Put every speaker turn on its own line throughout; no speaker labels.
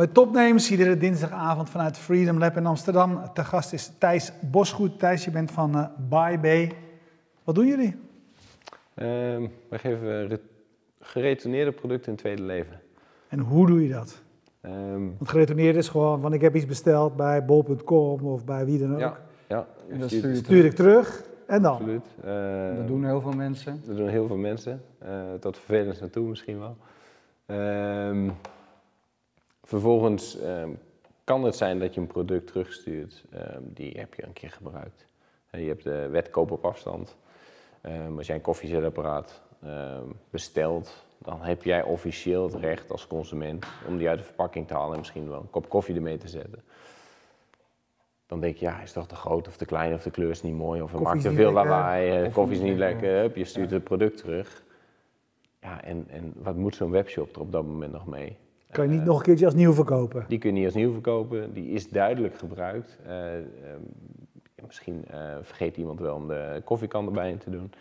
Bij Topnames, iedere dinsdagavond vanuit Freedom Lab in Amsterdam. Te gast is Thijs Bosgoed. Thijs, je bent van uh, BuyBay. Wat doen jullie?
Uh, wij geven re geretourneerde producten een tweede leven.
En hoe doe je dat? Um, Want geretourneerd is gewoon, want ik heb iets besteld bij bol.com of bij wie dan ook.
Ja, ja.
En dan stuur, stuur ik terug en dan?
Absoluut.
Uh, dat doen heel veel mensen.
Dat doen heel veel mensen. Uh, tot vervelend naartoe misschien wel. Um, Vervolgens um, kan het zijn dat je een product terugstuurt, um, die heb je een keer gebruikt. Je hebt de wet koop op afstand. Um, als jij een koffiezetapparaat bestelt, dan heb jij officieel het recht als consument om die uit de verpakking te halen en misschien wel een kop koffie ermee te zetten. Dan denk je, ja, is toch te groot of te klein of de kleur is niet mooi of het maakt te veel lawaai, uh, koffie is niet lekker, lekker. je stuurt ja. het product terug. Ja, en, en wat moet zo'n webshop er op dat moment nog mee?
Kan je niet nog een keertje als nieuw verkopen?
Die kun je niet als nieuw verkopen. Die is duidelijk gebruikt. Uh, uh, misschien uh, vergeet iemand wel om de koffiekan erbij in te doen.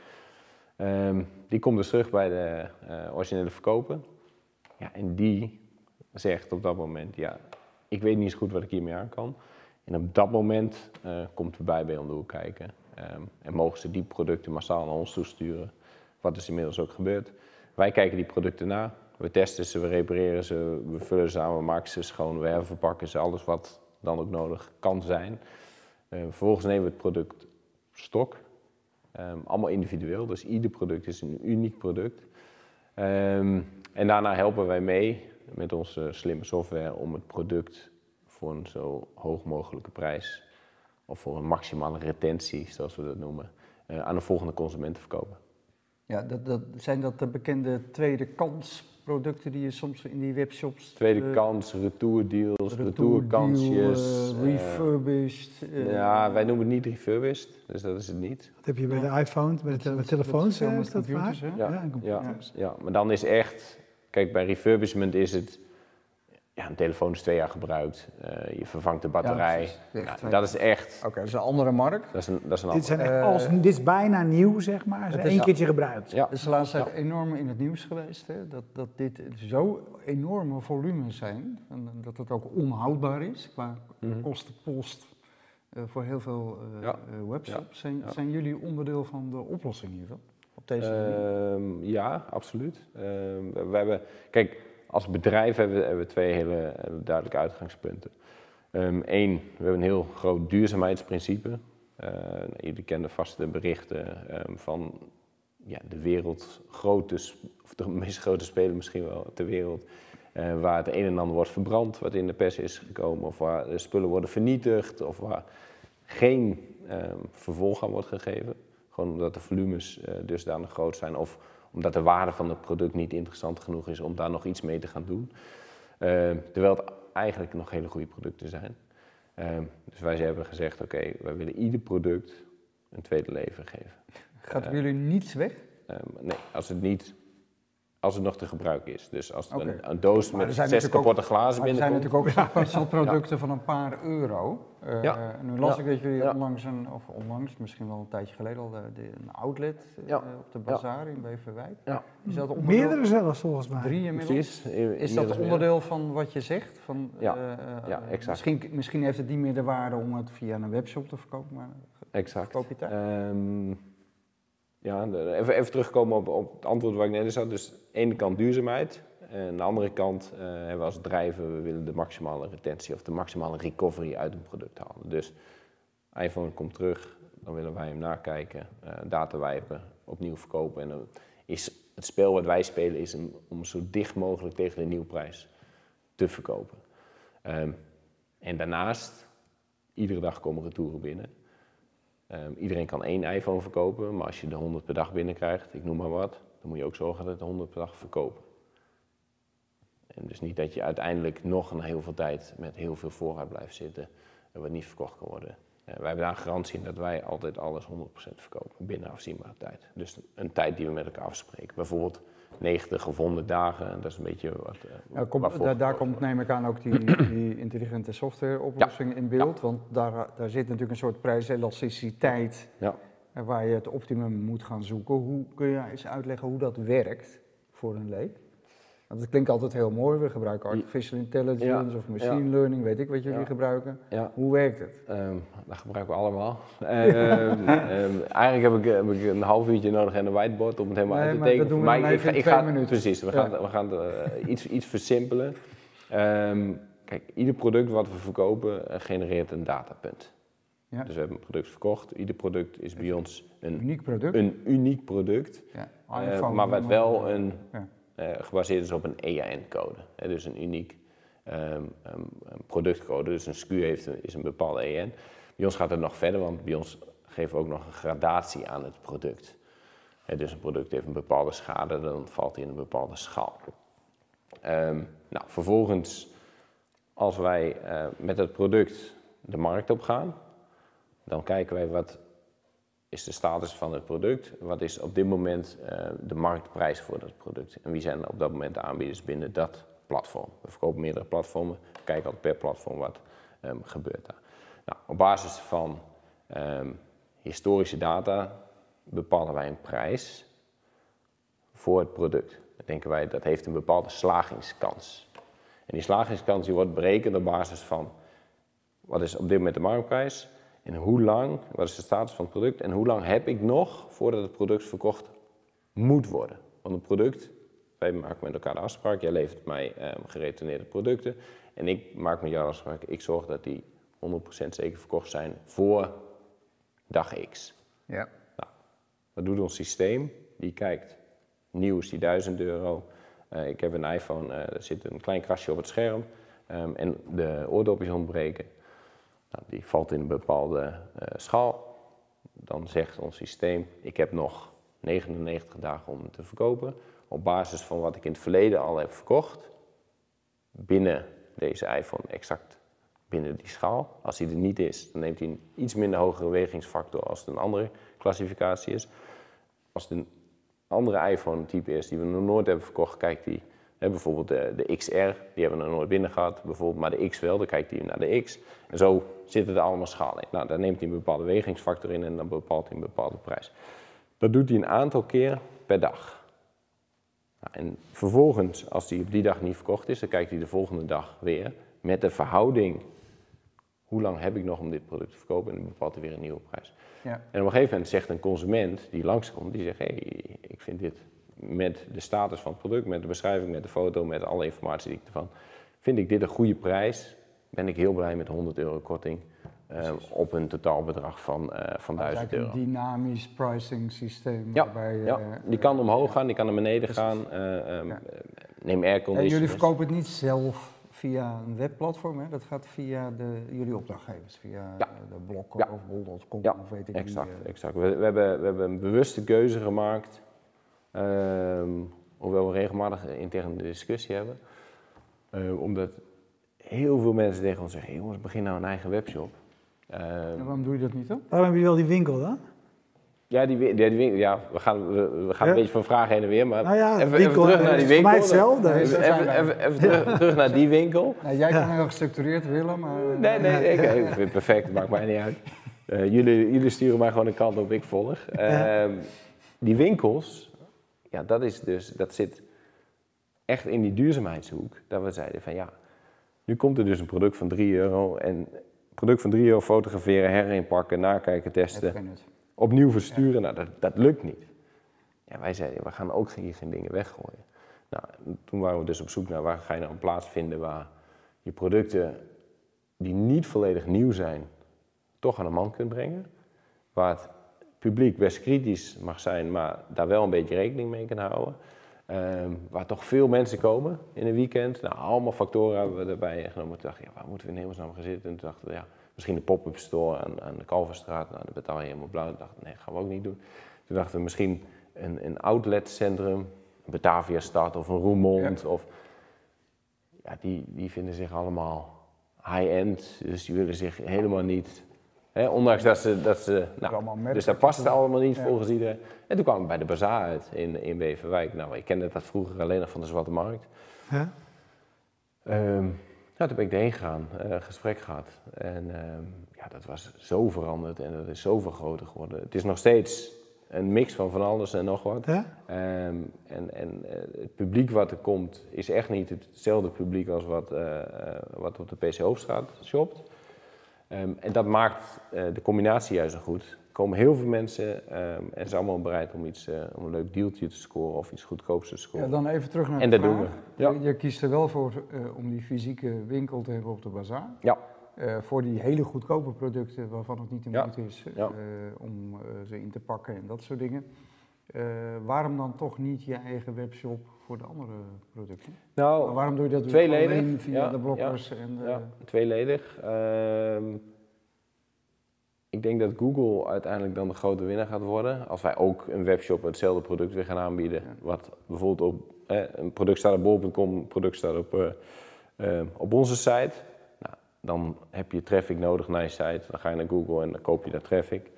Um, die komt dus terug bij de originele verkoper. Ja, en die zegt op dat moment, ja, ik weet niet eens goed wat ik hiermee aan kan. En op dat moment komt de bij om de hoek kijken. Um, en mogen ze die producten massaal naar ons toesturen. Wat is inmiddels ook gebeurd. Wij kijken die producten na. We testen ze, we repareren ze, we vullen ze aan, we maken ze schoon, we herverpakken ze, alles wat dan ook nodig kan zijn. Uh, vervolgens nemen we het product stok, um, allemaal individueel, dus ieder product is een uniek product. Um, en daarna helpen wij mee met onze slimme software om het product voor een zo hoog mogelijke prijs, of voor een maximale retentie, zoals we dat noemen, uh, aan de volgende consument te verkopen.
Ja, dat, dat, zijn dat de bekende tweede kans producten die je soms in die webshops...
Tweede uh, kans, retourdeals, retourkansjes.
Uh, refurbished.
Uh, ja, wij noemen het niet refurbished, dus dat is het niet.
Dat heb je bij de iPhone, bij de, telefoons,
dat is dat vaak?
Ja, ja, ja, ja, maar dan is echt... Kijk, bij refurbishment is het ja, een telefoon is twee jaar gebruikt, uh, je vervangt de batterij. Ja, nou, dat is echt.
Oké, okay, dat is een andere markt.
Dat is een, dat is een
dit, zijn echt als, uh, dit is bijna nieuw, zeg maar. Ze één keertje gebruikt.
Ja. De laatste tijd enorm in het nieuws geweest. Hè? Dat, dat dit zo enorme volumes zijn. En dat het ook onhoudbaar is qua mm -hmm. kostenpost uh, voor heel veel webshops. Zijn, zijn jullie onderdeel van de oplossing hiervan? Op deze
uh, ja, absoluut. we hebben. Kijk als bedrijf hebben we, hebben we twee hele duidelijke uitgangspunten. Eén, um, we hebben een heel groot duurzaamheidsprincipe. Uh, jullie kennen vast de berichten um, van ja, de wereld grote, of de meest grote speler misschien wel ter wereld. Uh, waar het een en ander wordt verbrand, wat in de pers is gekomen, of waar spullen worden vernietigd, of waar geen um, vervolg aan wordt gegeven. Gewoon omdat de volumes dusdanig groot zijn, of omdat de waarde van het product niet interessant genoeg is om daar nog iets mee te gaan doen. Uh, terwijl het eigenlijk nog hele goede producten zijn. Uh, dus wij hebben gezegd, oké, okay, wij willen ieder product een tweede leven geven.
Gaat er uh, jullie niets weg?
nee, als het niet als het nog te gebruiken is. Dus als okay. een, een, doos met zes kapotte glazen binnenkomt.
Er zijn natuurlijk ook ja. producten ja. van een paar euro. Uh, ja. Nu las ik dat jullie onlangs, een, of onlangs, misschien wel een tijdje geleden al, de, de, een outlet uh, op de bazaar in Beverwijk.
Ja. Is dat onderdeel, Meerdere zelfs volgens mij.
Drie inmiddels. is dat onderdeel van wat je zegt? Van,
ja, uh, ja exact.
Misschien, misschien heeft het niet meer de waarde om het via een webshop te verkopen, maar
exact.
koop je het
um, ja, even, even terugkomen op, op het antwoord waar ik net had. Dus aan de ene kant duurzaamheid. En aan de andere kant uh, hebben we als drijven, we willen de maximale retentie of de maximale recovery uit een product halen. Dus iPhone komt terug, dan willen wij hem nakijken, uh, data wijpen, opnieuw verkopen. En is het spel wat wij spelen is om, zo dicht mogelijk tegen de nieuwprijs te verkopen. Um, en daarnaast, iedere dag komen retouren binnen. Um, iedereen kan één iPhone verkopen, maar als je de 100 per dag binnenkrijgt, ik noem maar wat, dan moet je ook zorgen dat de 100 per dag verkopen. En dus niet dat je uiteindelijk nog een heel veel tijd met heel veel voorraad blijft zitten en wat niet verkocht kan worden. Wij hebben daar garantie in dat wij altijd alles 100% verkopen binnen afzienbare tijd. Dus een tijd die we met elkaar afspreken. Bijvoorbeeld 90 of 100 dagen, dat is een beetje wat.
Ja, komt, daar, daar komt, neem ik aan, ook die, die intelligente softwareoplossing ja. in beeld. Ja. Want daar, daar zit natuurlijk een soort prijselasticiteit ja. waar je het optimum moet gaan zoeken. Hoe kun je eens uitleggen hoe dat werkt voor een leek? Want het klinkt altijd heel mooi, we gebruiken artificial intelligence of machine learning, weet ik wat jullie gebruiken. Hoe werkt het?
Um, dat gebruiken we allemaal. um, eigenlijk heb ik, heb ik, een half uurtje nodig en een whiteboard om het helemaal uit te tekenen.
Dat doen we maar ik, ik ga, minuten.
Precies, we gaan, we gaan uh, iets, iets versimpelen. kijk, ieder product wat we verkopen uh, genereert een datapunt. Ja. Dus we hebben een product verkocht. Ieder product is bij ons een
uniek product.
Een uniek product. Ja. Uh, maar wat wel een, gebaseerd is op een EAN-code. Dus een uniek um, um, productcode. Dus een SKU heeft is een bepaalde EAN. Bij ons gaat het nog verder, want bij ons geven we ook nog een gradatie aan het product. dus een product heeft een bepaalde schade, dan valt hij in een bepaalde schaal. Nou, vervolgens, als wij uh, met het product de markt op gaan, dan kijken wij wat is de status van het product, wat is op dit moment uh, de marktprijs voor dat product en wie zijn op dat moment de aanbieders binnen dat platform. We verkopen meerdere platformen, kijken altijd per platform wat um, gebeurt daar. Nou, op basis van um, historische data bepalen wij een prijs voor het product. Denken wij dat heeft een bepaalde slagingskans. En die slagingskans die wordt berekend op basis van wat is op dit moment de marktprijs en hoe lang, wat is de status van het product en hoe lang heb ik nog voordat het product verkocht moet worden. Want een product, wij maken met elkaar de afspraak, jij levert mij eh, geretourneerde producten en ik maak met jou de afspraak, ik zorg dat die 100% zeker verkocht zijn voor dag X. Ja. Nou, wat doet ons systeem? Die kijkt, nieuw is die 1000 euro. Uh, ik heb een iPhone, uh, er zit een klein krasje op het scherm um, en de oordopjes ontbreken. Nou, die valt in een bepaalde uh, schaal. Dan zegt ons systeem, ik heb nog 99 dagen om te verkopen. Op basis van wat ik in het verleden al heb verkocht, binnen deze iPhone exact binnen die schaal. Als die er niet is, dan neemt hij een iets minder hogere wegingsfactor als het een andere klassificatie is. Als het een andere iPhone-type is die we nog nooit hebben verkocht, kijkt hij bijvoorbeeld de, de, XR, die hebben we nog nooit binnen gehad, bijvoorbeeld, maar de X wel, dan kijkt hij naar de X. En zo zitten er allemaal schalen in. Nou, daar neemt hij een bepaalde wegingsfactor in en dan bepaalt hij een bepaalde prijs. Dat doet hij een aantal keer per dag. Nou, en vervolgens, als die op die dag niet verkocht is, dan kijkt hij de volgende dag weer met de verhouding. Hoe lang heb ik nog om dit product te verkopen? En dan bepaalt hij weer een nieuwe prijs. Ja. En op een gegeven moment zegt een consument die langskomt, die zegt, hé, hey, ik vind dit met de status van het product, met de beschrijving, met de foto, met alle informatie die ik ervan, vind ik dit een goede prijs. Ben ik heel blij met 100 euro korting uh, op een totaalbedrag van, uh, van 1000 euro.
Een dynamisch pricing systeem.
Ja, waarbij, ja. Uh, die kan omhoog gaan, die kan naar beneden gaan. Um, ja. Neem airconditioners.
En jullie verkopen het niet zelf via een webplatform, hè? dat gaat via de, jullie opdrachtgevers, via ja. de blokken of bol.com ja. of weet ik
exact, niet. Exact, we, we, hebben, we hebben een bewuste keuze gemaakt hoewel we regelmatig interne discussie hebben. Uh, omdat heel veel mensen tegen ons zeggen: jongens, begin nou een eigen webshop.
Uh, waarom doe je dat niet dan?
Waarom heb je wel die winkel dan?
Ja, die, die, die winkel, ja we gaan, we, we gaan een beetje van vraag heen en weer, maar
nou ja,
even,
winkel,
even, terug naar die winkel.
Voor mij hetzelfde.
Even, even, even, even terug, terug, naar die winkel.
Nou, jij kan heel gestructureerd willen, maar...
Nee, nee, ik, ik vind het perfect, maakt mij niet uit. Uh, jullie, jullie sturen mij gewoon een kant op, ik volg. Ehm, die winkels, ja, dat, is dus, dat zit echt in die duurzaamheidshoek. Dat we zeiden van ja, nu komt er dus een product van 3 euro. En product van 3 euro fotograferen, herinpakken, nakijken, testen. Opnieuw versturen, nou dat, dat lukt niet. Ja, wij zeiden, we gaan ook hier geen dingen weggooien. Nou, toen waren we dus op zoek naar waar ga je nou een plaats vinden waar je producten die niet volledig nieuw zijn, toch aan de man kunt brengen. Waar het publiek best kritisch mag zijn, maar daar wel een beetje rekening mee kan houden. Um, waar toch veel mensen komen in een weekend. Nou, allemaal factoren hebben we erbij genomen. Toen dachten ja, waar moeten we in hemelsnaam gaan zitten? En toen dachten we, ja, misschien een pop-up store aan, aan de Kalverstraat. Nou, dat betaal je helemaal blauw. Toen dachten we, nee, dat gaan we ook niet doen. Toen dachten we, misschien een, een outletcentrum, een Batavia Stad of een Roermond. Of, ja, die, die vinden zich allemaal high-end. Dus die willen zich helemaal niet ondanks dat ze, dat ze nou, dus dat paste allemaal niet volgens iedereen. En toen kwamen we bij de bazaar uit in, in Beverwijk. Nou, ik kende dat vroeger alleen nog van de Zwarte Markt. Ja? Um, nou, toen ben ik erheen gegaan, uh, gesprek gehad. En um, ja, dat was zo veranderd en dat is zoveel groter geworden. Het is nog steeds een mix van van alles en nog wat.
Ja?
Ehm, en en eh, het publiek wat er komt is echt niet hetzelfde publiek als wat, eh, eh, wat op de PC Hoofdstraat shopt. Ehm, en dat maakt eh, de combinatie juist zo goed. Er komen heel veel mensen ehm, en zijn allemaal bereid om, iets, eh, om een leuk dealtje te scoren of iets goedkoops te
Ja,
scoren.
dan even terug naar
En
de
dat doen we. Ja.
Je, je kiest er wel voor eh, om die fysieke winkel te hebben op de bazaar.
Ja.
Voor die hele goedkope producten waarvan het niet de
Ja.
moeite is
Ja.
om ze in te pakken en dat soort dingen. Eh, waarom dan toch niet je eigen webshop voor de andere producten?
Nou,
waarom doe je dat
tweeledig,
alleen via
ja,
de blokkers? En,
Ja, tweeledig. Ehm, ik denk dat Google uiteindelijk dan de grote winnaar gaat worden. Als wij ook een webshop hetzelfde product weer gaan aanbieden.
Ja.
Wat bijvoorbeeld op eh, een product staat op bol.com, een product staat op, eh, eh, op onze site. Nou, dan heb je traffic nodig naar je site. Dan ga je naar Google en dan koop je daar traffic.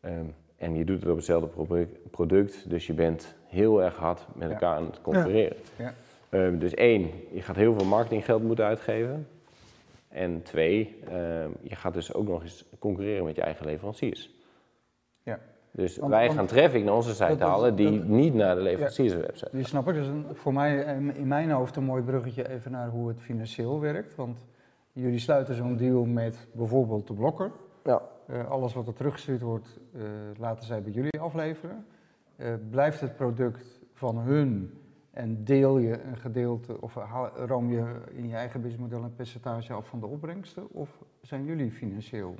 Ehm, en je doet het op hetzelfde produ- product. Dus je bent heel erg hard met
Ja.
elkaar aan het concurreren.
Ja.
Ehm, dus één, je gaat heel veel marketinggeld moeten uitgeven. En twee, ehm, je gaat dus ook nog eens concurreren met je eigen leveranciers.
Ja.
Dus
Want-
wij
want-
gaan traffic naar onze site
dat
halen die
dat-
niet naar de leverancierswebsite.
Die snap ik. Dat is een, voor mij eh, in mijn hoofd een mooi bruggetje even naar hoe het financieel werkt. Want jullie sluiten zo'n deal met bijvoorbeeld de blokker.
Ja.
Eh, alles wat er teruggestuurd wordt, eh, laten zij bij jullie afleveren. Eh, blijft het product van hun en deel je een gedeelte, of haal- room je in je eigen businessmodel een percentage af van de opbrengsten? Of zijn jullie financieel?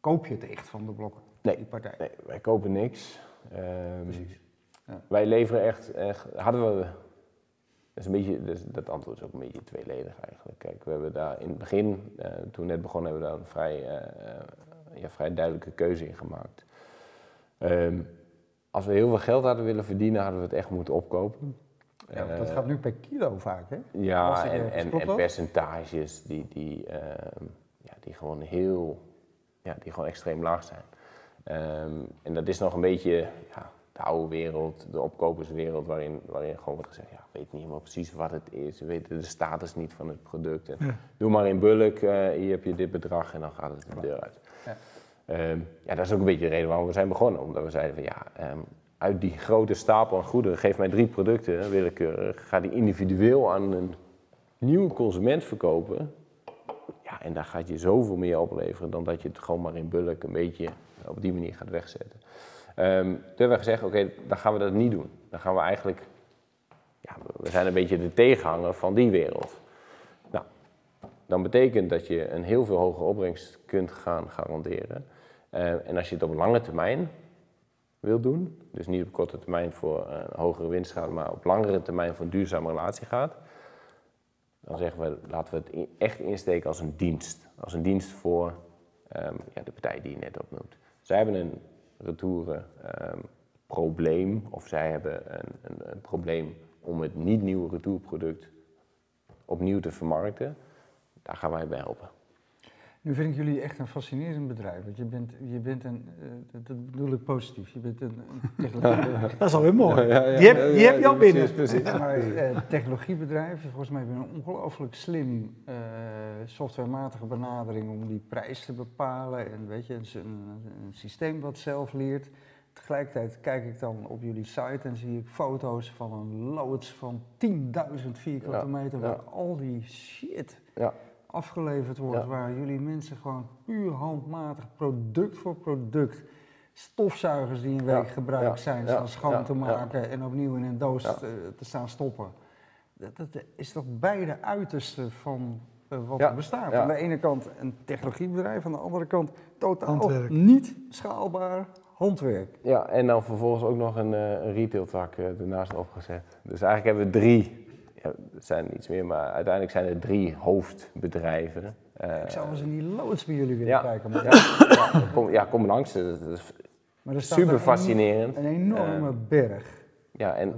Koop je het echt van de blokker,
Nee.
die partij?
Nee, wij kopen niks. Ehm,
Precies. Ja.
Wij leveren echt, echt hadden we, dat is een beetje, dat antwoord is ook een beetje tweeledig eigenlijk. Kijk, we hebben daar in het begin, toen we net begonnen, hebben we daar een vrij, ja, vrij duidelijke keuze in gemaakt. Ehm, als we heel veel geld hadden willen verdienen, hadden we het echt moeten opkopen.
Ja, dat
Eh,
gaat nu per kilo vaak, hè?
Ja, en,
ergens-
en, percentages die, die, ehm, ja, die gewoon heel, ja, die gewoon extreem laag zijn. Ehm, en dat is nog een beetje ja, de oude wereld, de opkoperswereld, waarin, waarin gewoon wordt gezegd, ja, weet niet helemaal precies wat het is, we weten de status niet van het product. En
Ja.
Doe maar in bulk, eh, hier heb je dit bedrag en dan gaat het de deur uit. Ehm, ja, dat is ook een beetje de reden waarom we zijn begonnen. Omdat we zeiden van ja, ehm, uit die grote stapel aan goederen, geef mij drie producten, willekeurig, ga die individueel aan een nieuwe consument verkopen. Ja, en daar gaat je zoveel meer opleveren dan dat je het gewoon maar in bulk een beetje op die manier gaat wegzetten. Ehm, toen hebben we gezegd, oké, dan gaan we dat niet doen. Dan gaan we eigenlijk, ja, we zijn een beetje de tegenhanger van die wereld. Dan betekent dat je een heel veel hogere opbrengst kunt gaan garanderen. Eh, en als je het op lange termijn wil doen, dus niet op korte termijn voor een hogere winst maar op langere termijn voor een duurzame relatie gaat, dan zeggen we, laten we het echt insteken als een dienst. Als een dienst voor ehm, ja, de partij die je net opnoemt. Zij hebben een retouren ehm, probleem, of zij hebben een, een, een probleem om het niet nieuwe retourproduct opnieuw te vermarkten. Daar gaan wij bij helpen.
Nu vind ik jullie echt een fascinerend bedrijf. Want je bent, je bent een, eh, dat- bedoel ik positief, je bent een, een technologie,
Dat is alweer mooi. die heb, die heb je al binnen.
maar, eh, technologiebedrijf. Volgens mij heb je een ongelooflijk slim eh, softwarematige benadering om die prijs te bepalen. En weet je, een, een, een systeem wat zelf leert. Tegelijkertijd kijk ik dan op jullie site en zie ik foto's van een loods van 10.000 vierkante
Ja,
meter
ja.
waar al die shit
Ja.
Afgeleverd wordt,
Ja.
waar jullie mensen gewoon puur handmatig, product voor product, stofzuigers die een week
Ja,
gebruikt
ja,
zijn,
ja,
staan schoon
ja,
te
ja.
maken en opnieuw in een doos
Ja.
te, te staan stoppen. Dat, dat is toch beide uitersten van eh, wat
Ja,
er bestaat.
ja.
Aan de ene kant een technologiebedrijf, aan de andere kant totaal
Handwerk.
niet schaalbaar handwerk.
Ja, en dan vervolgens ook nog een, eh, een retailtak eh, ernaast opgezet. Dus eigenlijk hebben we drie, ja, het zijn iets meer, maar uiteindelijk zijn er drie hoofdbedrijven. Eh,
Ik zou wel eens in die loods bij jullie willen
ja,
kijken. Maar,
ja, ja, kom, ja, kom langs, dat is
maar er
super
een-
fascinerend.
Een enorme
Eh,
berg.
Ja, en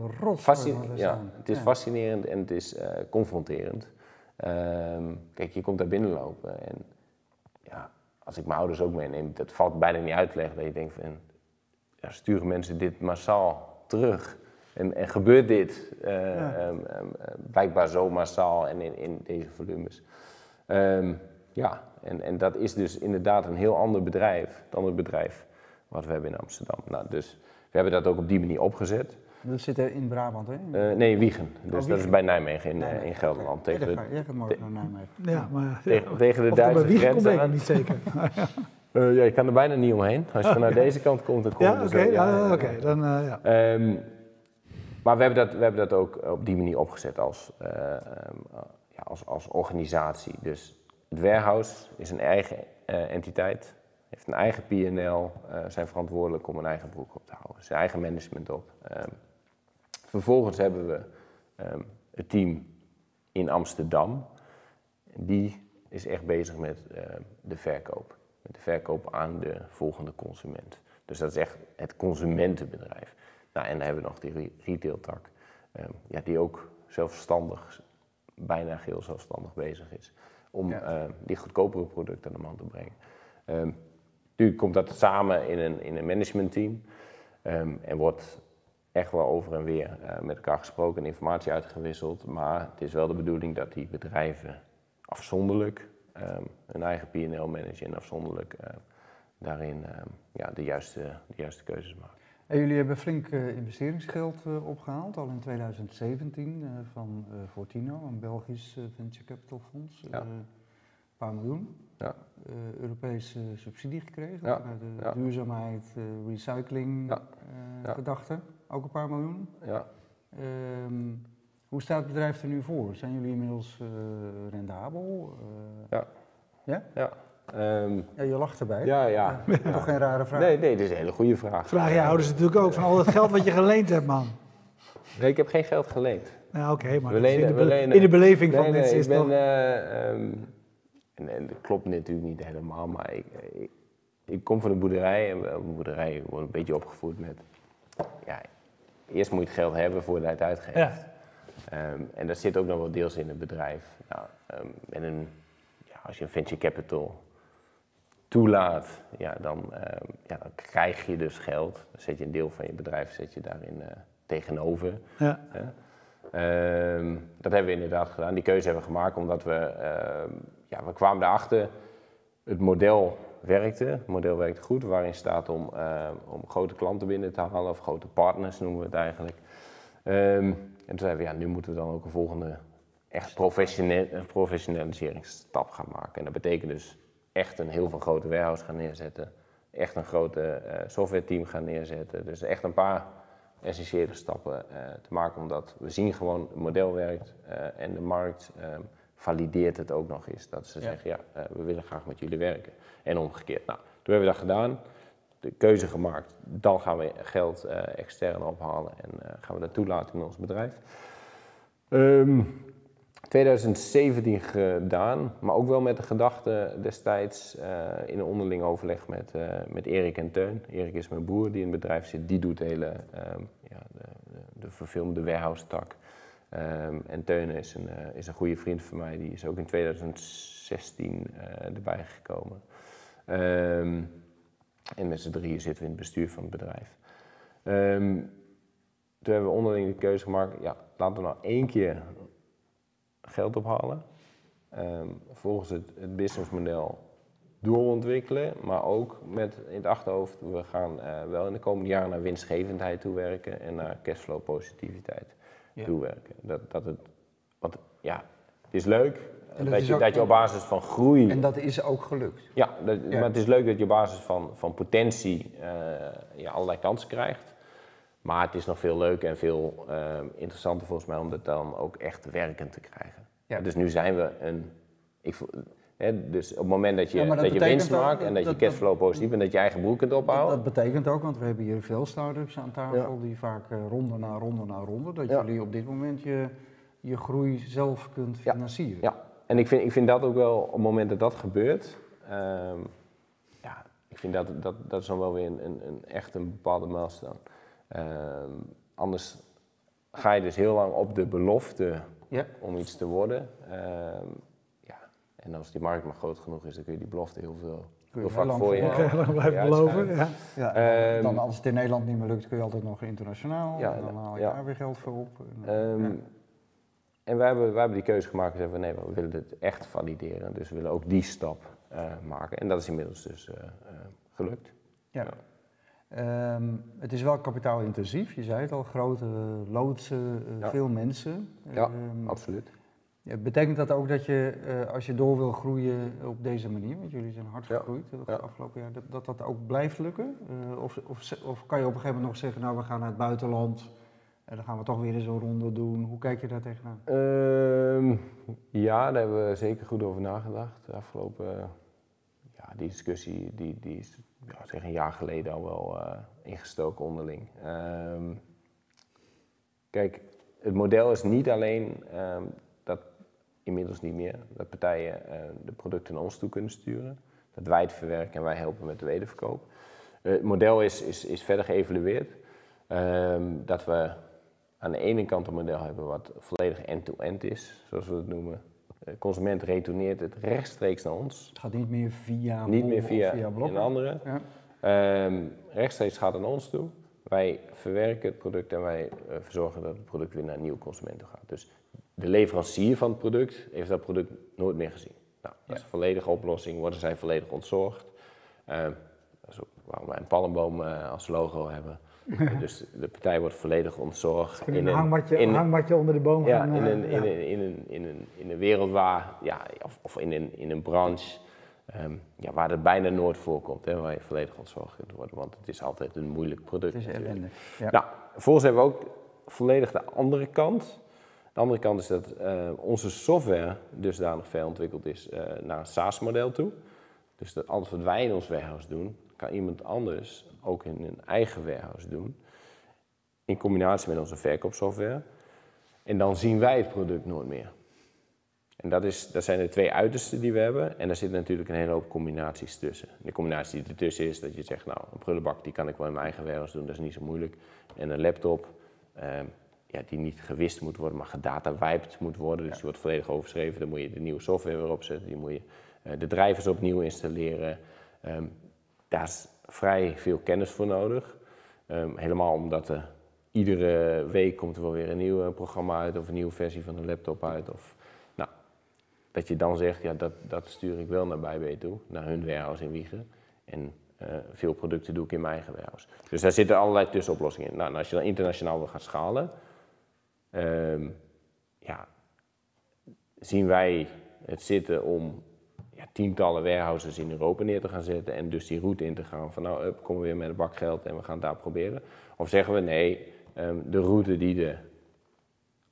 ja, het is fascinerend en het is eh, confronterend. Ehm, kijk, je komt daar binnenlopen en ja, als ik mijn ouders ook meeneem, dat valt bijna niet uit te leggen. Dat je denkt van, ja, sturen mensen dit massaal terug? En, en gebeurt dit eh,
Ja.
ehm, ehm, eh, blijkbaar zo massaal en in, in deze volumes? Ehm, ja, en, en dat is dus inderdaad een heel ander bedrijf, het andere bedrijf wat we hebben in Amsterdam. Nou, dus We hebben dat ook op die manier opgezet.
Dat zit er in Brabant, hè?
Uh, nee, Wiegen. Dus dat
Wiegen.
is bij Nijmegen in,
Nijmegen,
in Gelderland. Tegen,
Ja,
de,
dan Jij gaat morgen naar Nijmegen.
Ja, maar
tegen, tegen de
of dat bij
Duitse
Wiegen komt,
grens
ik niet zeker.
Eh, ja, je kan er bijna niet omheen. Als je vanuit deze kant komt, dan kom je
ja,
er
oké, ja,
ja, ja.
dan eh, ja.
Ehm, maar we hebben, dat, we hebben dat ook op die manier opgezet als, eh, ehm, eh, ja, als, als organisatie. Dus het warehouse is een eigen eh, entiteit, heeft een eigen eh, zijn verantwoordelijk om een eigen broek op te houden, zijn eigen management op. Ehm, vervolgens hebben we ehm, het team in Amsterdam. Die is echt bezig met de verkoop. Met de verkoop aan de volgende consument. Dus dat is echt het consumentenbedrijf. Nou, en dan hebben we nog die re- retailtak. ehm, ja, die ook zelfstandig, bijna geheel zelfstandig bezig is. Om
Ja.
ehm, die goedkopere producten aan de man te brengen. Ehm nu komt dat samen in een, in een managementteam. en wordt echt wel over en weer eh, met elkaar gesproken en informatie uitgewisseld. Maar het is wel de bedoeling dat die bedrijven afzonderlijk ehm, hun eigen P&L managen en afzonderlijk daarin ja, de, juiste, de juiste keuzes maken.
En jullie hebben flink eh, investeringsgeld eh, opgehaald, al in 2017, eh, van Fortino, een Belgisch venture capital fonds.
Ja.
Een paar miljoen.
Ja.
Europese subsidie gekregen
Ja,
vanuit de
ja.
duurzaamheid, recycling, gedachte. Ook een paar miljoen.
Ja,
Ehm, hoe staat het bedrijf er nu voor? Zijn jullie inmiddels rendabel?
Ja.
Ja?
ja. Ehm,
Ja, je lacht erbij.
ja, ja. ja.
Toch geen rare vraag?
Nee, nee, dit is een hele goede vraag.
Vraag je ouders natuurlijk ook van al dat geld wat je geleend hebt, man.
Nee, ik heb geen geld geleend.
Nou, oké, maar is in,
lenen-
de
we
be-
lenen-
in de beleving van
nee,
mensen is
ik ben, eh, ehm, en, en dat klopt natuurlijk niet helemaal, maar ik, ik, ik kom van een boerderij en op een boerderij wordt een beetje opgevoed met, ja, eerst moet je het geld hebben voordat je het uitgeeft.
Ja.
Ehm, en dat zit ook nog wel deels in het bedrijf. Nou, ehm, en een, ja, als je een venture capital toelaat, ja, dan, ehm, ja, dan krijg je dus geld. Dan zet je een deel van je bedrijf zet je daarin eh, tegenover.
Ja.
Ehm, dat hebben we inderdaad gedaan. Die keuze hebben we gemaakt omdat we, ehm, ja, we kwamen erachter, het model werkte. Het model werkte goed, waarin staat om, om grote klanten binnen te halen, of grote partners noemen we het eigenlijk. En toen zeiden we, ja, nu moeten we dan ook een volgende echt professioneel, een professionaliseringsstap gaan maken. En dat betekent dus echt een heel veel grote warehouse gaan neerzetten. Echt een grote eh software team gaan neerzetten. Dus echt een paar essentiële stappen eh, te maken, omdat we zien gewoon het model werkt eh, en de markt ehm, valideert het ook nog eens. Dat ze
Ja.
zeggen, ja, we willen graag met jullie werken. En omgekeerd. Nou, toen hebben we dat gedaan, de keuze gemaakt. Dan gaan we geld extern ophalen en gaan we dat toelaten in ons bedrijf. Ehm 2017 gedaan, maar ook wel met de gedachte destijds eh, in een onderling overleg met, eh, met Erik en Teun. Erik is mijn broer die in het bedrijf zit, die doet de hele ehm, ja, de, de, de verfilmde warehouse tak. Ehm, en Teun is een, eh, is een goede vriend van mij, die is ook in 2016 eh, erbij gekomen. Ehm, en met z'n drieën zitten we in het bestuur van het bedrijf. Toen hebben we onderling de keuze gemaakt, ja, laten we nou één keer geld ophalen. Ehm, volgens het, het businessmodel doorontwikkelen, maar ook met in het achterhoofd, we gaan eh, wel in de komende jaren naar winstgevendheid toewerken en naar cashflow positiviteit
Ja.
toewerken. Dat, dat het, want ja, het is leuk dat, je,
ook-
dat je op basis van groei
En dat is ook gelukt.
ja, dat,
Ja.
maar het is leuk dat je op basis van, van potentie ja, allerlei kansen krijgt. Maar het is nog veel leuker en veel eh, interessanter volgens mij om dat dan ook echt werkend te krijgen.
Ja.
Dus nu zijn we een. Ik, hè, dus op het moment dat je,
Ja, dat
dat je winst maakt en dat,
dat-
je cashflow positief bent, dat je eigen broek kunt
Dat,
ophouden.
dat betekent ook, want we hebben hier veel start-ups aan tafel die vaak eh, ronde na ronde na ronde, dat jullie op dit moment je, je groei zelf kunt financieren.
Ja, en ik vind, ik vind dat ook wel op het moment dat dat gebeurt. ehm, ja, ik vind dat, dat, dat is dan wel weer een, een, een echt een bepaalde milestone. Ehm, anders ga je dus heel lang op de belofte
Ja.
om iets te worden. Ehm, ja. En als die markt maar groot genoeg is, dan kun je die belofte heel veel
Kun je
heel
lang
voor je
volhouden.
Oké, dan blijf ik
Ja,
beloven. Ja.
Ja,
Ehm,
dan als het in Nederland niet meer lukt, kun je altijd nog internationaal.
Ja,
en dan haal je
ja.
daar weer geld voor op. En,
Ehm,
ja.
En wij hebben, wij hebben die keuze gemaakt en zeggen we nee, we willen dit echt valideren. Dus we willen ook die stap eh, maken. En dat is inmiddels dus eh, eh, gelukt.
Ja. Ehm, het is wel kapitaalintensief, je zei het al, grote loodsen, uh, veel mensen.
Ja, um, absoluut.
betekent dat ook dat je, uh, als je door wil groeien op deze manier, want jullie zijn hard gegroeid ja. het afgelopen jaar, dat, dat, dat ook blijft lukken? Uh, of, of, of, kan je op een gegeven moment nog zeggen, nou we gaan naar het buitenland en dan gaan we toch weer eens een ronde doen. Hoe kijk je daar tegenaan?
Uh, ja, daar hebben we zeker goed over nagedacht. De afgelopen, ja, die discussie die, die is ja, zeg een jaar geleden al wel uh, ingestoken onderling. Um, kijk, het model is niet alleen um, dat, inmiddels niet meer, dat partijen uh, de producten naar ons toe kunnen sturen. Dat wij het verwerken en wij helpen met de wederverkoop. Uh, het model is, is, is verder geëvalueerd. Um, dat we aan de ene kant een model hebben wat volledig end-to-end is, zoals we het noemen. De consument retourneert het rechtstreeks naar ons.
Het gaat niet meer via
Niet meer via,
via
een andere. Ja. Um, rechtstreeks gaat het naar ons toe. Wij verwerken het product en wij uh, verzorgen dat het product weer naar een nieuwe consument toe gaat. Dus de leverancier van het product heeft dat product nooit meer gezien. Nou, dat is een volledige oplossing, worden zij volledig ontzorgd. Dat is ook waarom wij een palmboom uh, als logo hebben. dus de partij wordt volledig ontzorgd.
In een hangmatje, in, hangmatje onder de boom
ja,
gaan.
In een, in, een, in, een, in, een, in een wereld waar, ja, of, of in, een, in een branche um, ja, waar het bijna nooit voorkomt, hè, waar je volledig ontzorgd kunt worden. Want het is altijd een moeilijk product.
Het is ellende. Ja.
Nou, vervolgens hebben we ook volledig de andere kant. De andere kant is dat uh, onze software dusdanig ver ontwikkeld is uh, naar een SaaS-model toe. Dus dat alles wat wij in ons warehouse doen, kan iemand anders ook in een eigen warehouse doen. In combinatie met onze verkoopsoftware. En dan zien wij het product nooit meer. En dat, is, dat zijn de twee uitersten die we hebben. En daar zitten natuurlijk een hele hoop combinaties tussen. De combinatie die ertussen is dat je zegt, nou, een prullenbak die kan ik wel in mijn eigen warehouse doen, dat is niet zo moeilijk. En een laptop, um, ja, die niet gewist moet worden, maar gedata-wiped moet worden. Dus die wordt volledig overschreven. Dan moet je de nieuwe software weer opzetten. Die moet je uh, de drivers opnieuw installeren. Um, daar is vrij veel kennis voor nodig. Um, helemaal omdat er iedere week komt er wel weer een nieuw programma uit of een nieuwe versie van een laptop uit. Of, nou, dat je dan zegt, ja, dat, dat stuur ik wel naar BB toe, naar hun warehouse in Wiegen. En uh, veel producten doe ik in mijn eigen warehouse. Dus daar zitten allerlei tussenoplossingen in. Nou, als je dan internationaal wil gaan schalen, um, ja, zien wij het zitten om ja, tientallen warehouses in Europa neer te gaan zetten en dus die route in te gaan van nou, up, komen we weer met een bak geld en we gaan het daar proberen. Of zeggen we nee, um, de route die de,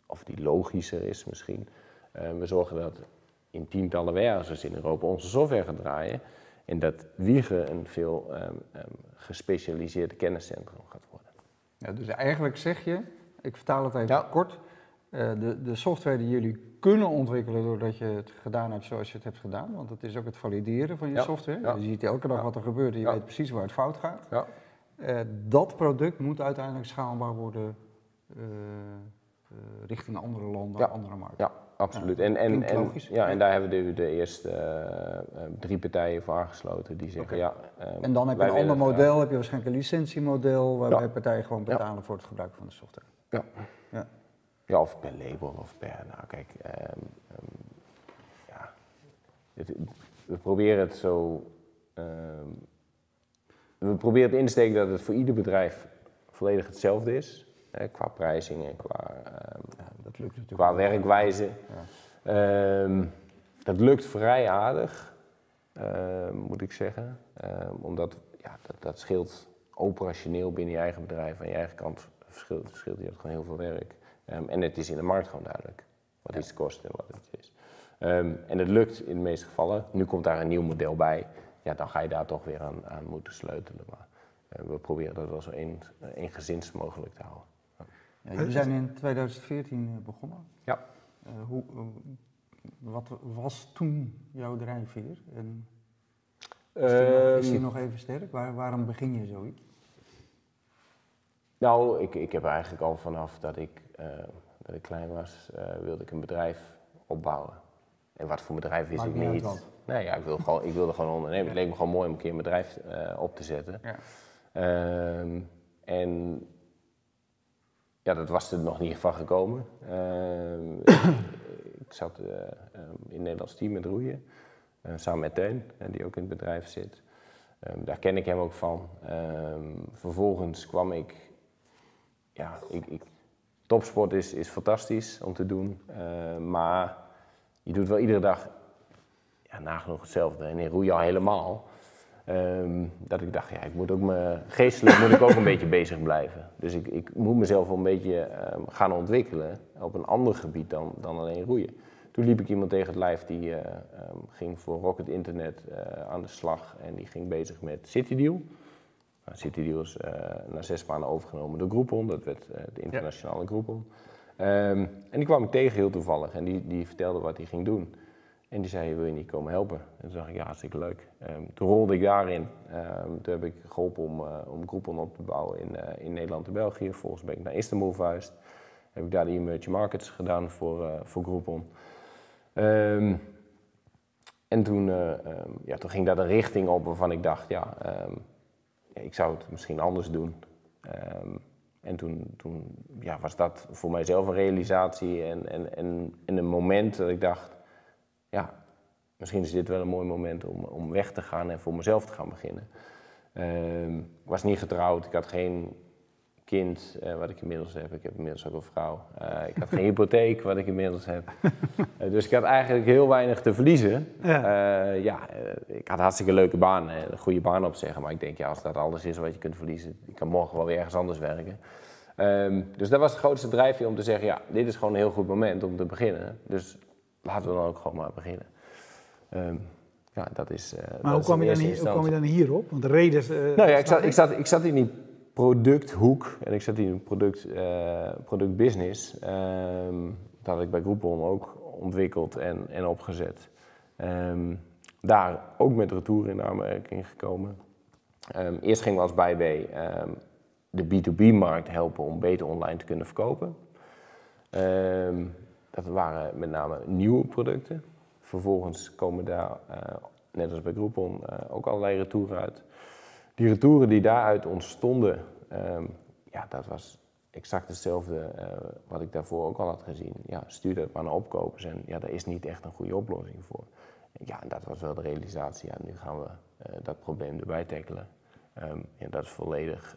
of die logischer is misschien, um, we zorgen dat in tientallen warehouses in Europa onze software gaat draaien en dat Wiegen een veel um, gespecialiseerd kenniscentrum gaat worden.
Ja, dus eigenlijk zeg je, ik vertaal het even ja. kort, de, de software die jullie kunnen ontwikkelen doordat je het gedaan hebt zoals je het hebt gedaan. Want het is ook het valideren van je ja, software. Ja. Je ziet elke dag wat er gebeurt en je weet precies waar het fout gaat. Uh, dat product moet uiteindelijk schaalbaar worden uh, uh, richting andere landen, andere markten.
Ja, absoluut. en, en, en, ja, en daar hebben we de, de eerste drie partijen voor aangesloten die zeggen okay. ja.
en dan heb je een ander model, heb je waarschijnlijk een licentiemodel waarbij partijen gewoon betalen voor het gebruik van de software.
Ja. Ja. Of per label of per, nou kijk, um, um, ja, het, we proberen het zo, um, we proberen het in te steken dat het voor ieder bedrijf volledig hetzelfde is, hè, qua prijzing en qua,
ja, dat lukt natuurlijk
qua werkwijze. Ja. dat lukt vrij aardig, moet ik zeggen, omdat ja, dat, dat scheelt operationeel binnen je eigen bedrijf aan je eigen kant verschilt, verschilt je gewoon heel veel werk. Um, en het is in de markt gewoon duidelijk wat iets kost en wat het is. Um, en het lukt in de meeste gevallen. Nu komt daar een nieuw model bij. Ja, dan ga je daar toch weer aan, aan moeten sleutelen. Maar uh, we proberen dat wel zo eengezins mogelijk te houden.
Ja, jullie zijn in 2014 begonnen.
Ja.
Uh, hoe, wat was toen jouw drijfveer? En is, die nog, is die nog even sterk? Waar, waarom begin je zoiets?
Nou, ik, ik heb eigenlijk al vanaf dat ik, dat ik klein was, uh, wilde ik een bedrijf opbouwen. En wat voor bedrijf wist
Maakt
ik
niet.
Nee, ja, ik, wilde gewoon, ik wilde gewoon ondernemen. Het leek me gewoon mooi om een keer een bedrijf uh, op te zetten.
Ja.
Um, en ja, dat was er nog niet van gekomen. Um, ik zat um, in het Nederlands team met roeien, samen met Teun, die ook in het bedrijf zit. Ehm, daar ken ik hem ook van. Ehm, vervolgens kwam ik, ja, ik, ik, topsport is, is fantastisch om te doen, maar je doet wel iedere dag ja, nagenoeg hetzelfde. En in roeien al helemaal. Ehm, dat ik dacht, ja, ik moet ook me, geestelijk moet ik ook een beetje bezig blijven. Dus ik, ik moet mezelf wel een beetje um, gaan ontwikkelen op een ander gebied dan, dan alleen roeien. Toen liep ik iemand tegen het lijf die uh, um, ging voor Rocket Internet uh, aan de slag en die ging bezig met CityDeal. Nou, CityDeal is uh, na zes maanden overgenomen door Groupon, dat werd de internationale ja. Groupon. en die kwam ik tegen heel toevallig en die, die vertelde wat hij ging doen. En die zei, wil je niet komen helpen? En toen dacht ik, ja, hartstikke leuk. Um, toen rolde ik daarin. Um, toen heb ik geholpen om, uh, om Groupon op te bouwen in, in Nederland en België. Vervolgens ben ik naar Istanbul verhuisd. Heb ik daar de emerging markets gedaan voor, uh, voor Groupon. En toen, ja, toen ging daar de richting op waarvan ik dacht, ja ik zou het misschien anders doen. en toen, toen ja, was dat voor mijzelf een realisatie en, en, en, en een moment dat ik dacht ja, misschien is dit wel een mooi moment om, om weg te gaan en voor mezelf te gaan beginnen. Uh, ik was niet getrouwd, ik had geen kind, uh, wat ik inmiddels heb. Ik heb inmiddels ook een vrouw. Uh, ik had geen hypotheek, wat ik inmiddels heb. Uh, dus ik had eigenlijk heel weinig te verliezen. Ja, ja ik had een hartstikke leuke baan, een goede baan opzeggen. Maar ik denk, ja, als dat alles is wat je kunt verliezen, ik kan morgen wel weer ergens anders werken. Um, dus dat was de grootste drijfveer om te zeggen, ja, dit is gewoon een heel goed moment om te beginnen. Dus laten we dan ook gewoon maar beginnen. Um, ja, dat is.
Maar hoe, kwam je dan hier, hoe kwam je dan hierop? Want de reden.
Nou ja, ik zat, ik, zat, ik zat in die producthoek en ik zat in een product, uh, productbusiness. Um, dat had ik bij Groupon ook ontwikkeld en, en opgezet. Um, daar ook met retour in aanmerking gekomen. Um, eerst gingen we als BayB de B2B-markt helpen om beter online te kunnen verkopen. Dat waren met name nieuwe producten. Vervolgens komen daar, uh, net als bij Groupon, uh, ook allerlei retouren uit. Die retouren die daaruit ontstonden, um, ja, dat was exact hetzelfde uh, wat ik daarvoor ook al had gezien. Ja, stuur dat maar naar opkopers en ja, daar is niet echt een goede oplossing voor. Ja, en dat was wel de realisatie. Ja, nu gaan we dat probleem erbij tackelen. En dat is volledig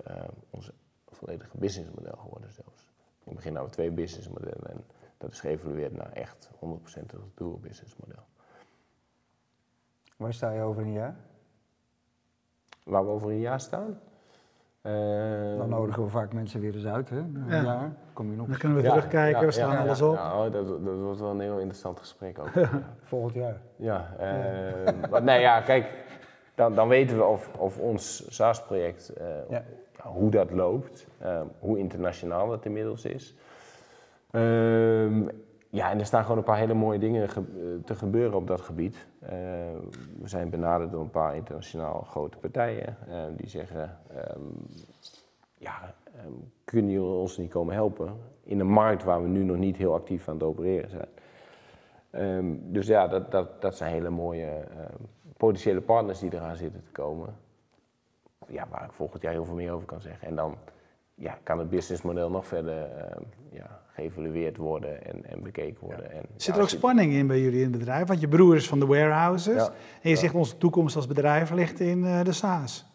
ons volledige businessmodel geworden zelfs. Ik begin nou met twee businessmodellen en dat is geëvalueerd naar echt 100% het dual business model.
Waar sta je over een jaar?
Waar we over een jaar staan?
Uh, Dan nodigen we vaak mensen weer eens uit, hè? Een ja. jaar. Kom je nog
Dan kunnen we terugkijken, ja, we staan alles op.
Nou, dat, dat wordt wel een heel interessant gesprek ook.
Volgend jaar.
Ja, uh, maar nee, ja, kijk, dan, dan weten we of, of ons SaaS-project, uh, hoe dat loopt, hoe internationaal het inmiddels is. Um, ja, en er staan gewoon een paar hele mooie dingen ge te gebeuren op dat gebied. Uh, we zijn benaderd door een paar internationaal grote partijen uh, die zeggen: um, Ja, um, kunnen jullie ons niet komen helpen in een markt waar we nu nog niet heel actief aan het opereren zijn? dus ja, dat, dat, dat zijn hele mooie potentiële partners die eraan zitten te komen. Ja, waar ik volgend jaar heel veel meer over kan zeggen. En dan ja, kan het businessmodel nog verder ja, geëvalueerd worden en, en bekeken worden. En,
Zit er ook spanning in bij jullie in het bedrijf? Want je broer is van de warehouses en je zegt onze toekomst als bedrijf ligt in uh, de SaaS.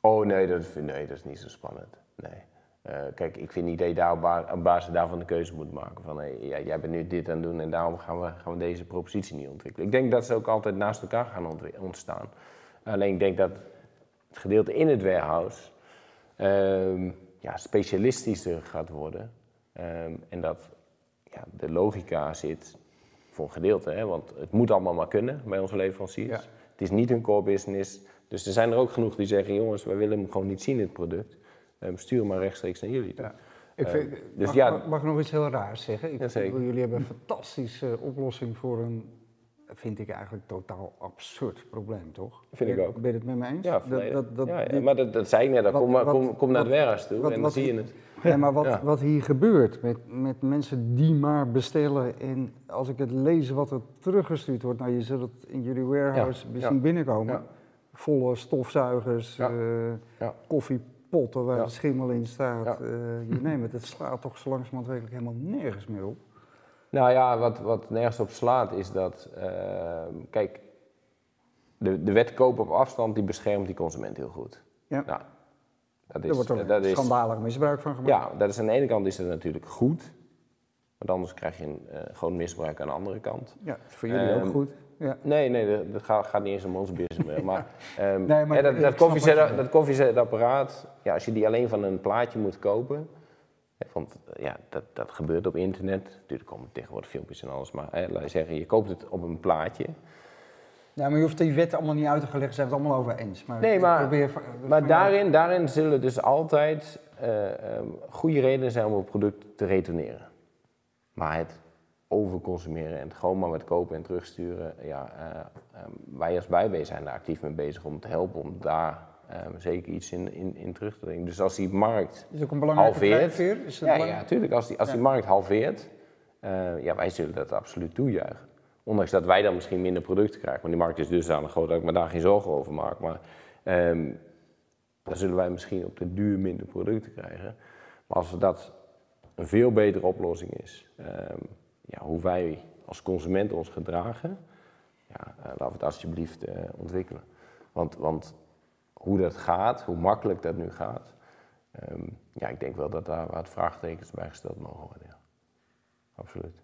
Oh nee dat, nee, dat is niet zo spannend. Nee. Uh, kijk, ik vind niet dat je daar op, basis daarvan de keuze moet maken. Van hey, ja, jij bent nu dit aan het doen en daarom gaan we, gaan we deze propositie niet ontwikkelen. Ik denk dat ze ook altijd naast elkaar gaan ontstaan. Alleen ik denk dat het gedeelte in het warehouse uh, ja, specialistischer gaat worden. Um, en dat ja, de logica zit voor een gedeelte, hè, want het moet allemaal maar kunnen bij onze leveranciers. Het is niet hun core business. Dus er zijn er ook genoeg die zeggen: jongens, wij willen hem gewoon niet zien, het product. Um, stuur maar rechtstreeks naar jullie. Ja.
Ik ehm, dus mag, ja, mag, ik nog iets heel raars zeggen? Ik, jullie hebben een fantastische oplossing voor een vind ik eigenlijk totaal absurd probleem, toch?
Vind ik ook.
Ben je het met me eens?
Ja, dat, dat, dat, ja, maar dat, dat zei ik net Kom, kom, kom naar het warehouse toe en dan zie je het.
Ja, maar wat, wat hier gebeurt met, met mensen die maar bestellen en als ik het lees wat er teruggestuurd wordt, nou je zult het in jullie warehouse misschien binnenkomen. Volle stofzuigers, uh, koffiepotten waar schimmel in staat, uh, je neemt het. Het slaat toch zo langzamerhand werkelijk helemaal nergens meer op.
Nou ja, wat, wat nergens op slaat is dat, uh, kijk, de, de wet kopen op afstand die beschermt die consument heel goed.
Ja.
Nou, dat
er wordt ook
is,
schandalig misbruik van gemaakt.
Ja, dat is aan de ene kant is het natuurlijk goed. Want anders krijg je een, uh, gewoon misbruik aan de andere kant.
Ja, voor jullie ook
Ehm,
goed. Ja.
Nee, nee, dat gaat, gaat niet eens om onze business. Maar, ehm,
Nee, maar
hè, dat, dat, dat koffiezetapparaat, ja, als je die alleen van een plaatje moet kopen, want eh, ja, dat, dat gebeurt op internet. Natuurlijk komen tegenwoordig filmpjes en alles, maar hè, laat je zeggen, je koopt het op een plaatje.
Ja, maar je hoeft die wet allemaal niet uit te leggen, ze zijn het allemaal over eens. Maar
Nee, maar-
probeer
Maar daarin, daarin zullen dus altijd eh, ehm, goede redenen zijn om een product te retourneren. Maar het overconsumeren en het gewoon maar wat kopen en terugsturen, ja, eh, ehm, wij als Bijbee zijn daar actief mee bezig om te helpen om daar ehm, zeker iets in, in, in terug te brengen. Dus als die markt
Is ook een belangrijke
halveert.
Is dat
Ja, ja, natuurlijk. Als die, als die
Ja.
markt halveert, eh, ja, wij zullen dat absoluut toejuichen. Ondanks dat wij dan misschien minder producten krijgen. Want die markt is dusdanig groot dat ik me daar geen zorgen over maak. Maar ehm, dan zullen wij misschien op de duur minder producten krijgen. Maar als dat een veel betere oplossing is, ehm, ja, hoe wij als consument ons gedragen, ja, eh, laten we het alsjeblieft eh, ontwikkelen. Want, want hoe dat gaat, hoe makkelijk dat nu gaat, ehm, ja, ik denk wel dat daar wat vraagtekens bij gesteld mogen worden. Ja. Absoluut.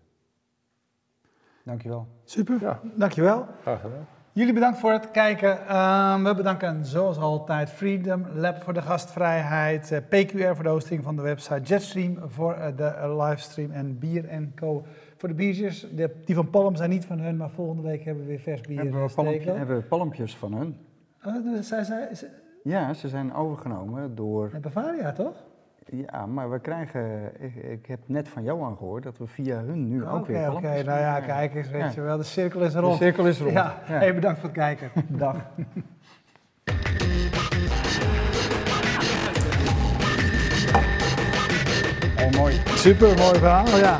Dankjewel.
Super,
Ja.
dankjewel.
Graag gedaan.
Jullie bedankt voor het kijken. Ehm, we bedanken zoals altijd Freedom Lab voor de gastvrijheid, eh, PQR voor de hosting van de website, Jetstream voor eh, de eh, livestream en Bier Co voor de biertjes. De, die van Palm zijn niet van hun, maar volgende week hebben we weer vers bier
Hebben we, palmpje, hebben we palmpjes van hun?
Oh, zij, zij, ze-
Ja, ze zijn overgenomen door...
met Bavaria toch?
Ja, maar we krijgen... Ik, ik heb net van Johan gehoord dat we via hun nu ook weer
oké. Nou ja, kijk eens, weet
Ja.
je wel, de cirkel is
De
rond.
cirkel is rond.
Ja,
Ja.
Hey, bedankt voor het kijken. Dag.
Oh, mooi.
Super mooi verhaal, ja.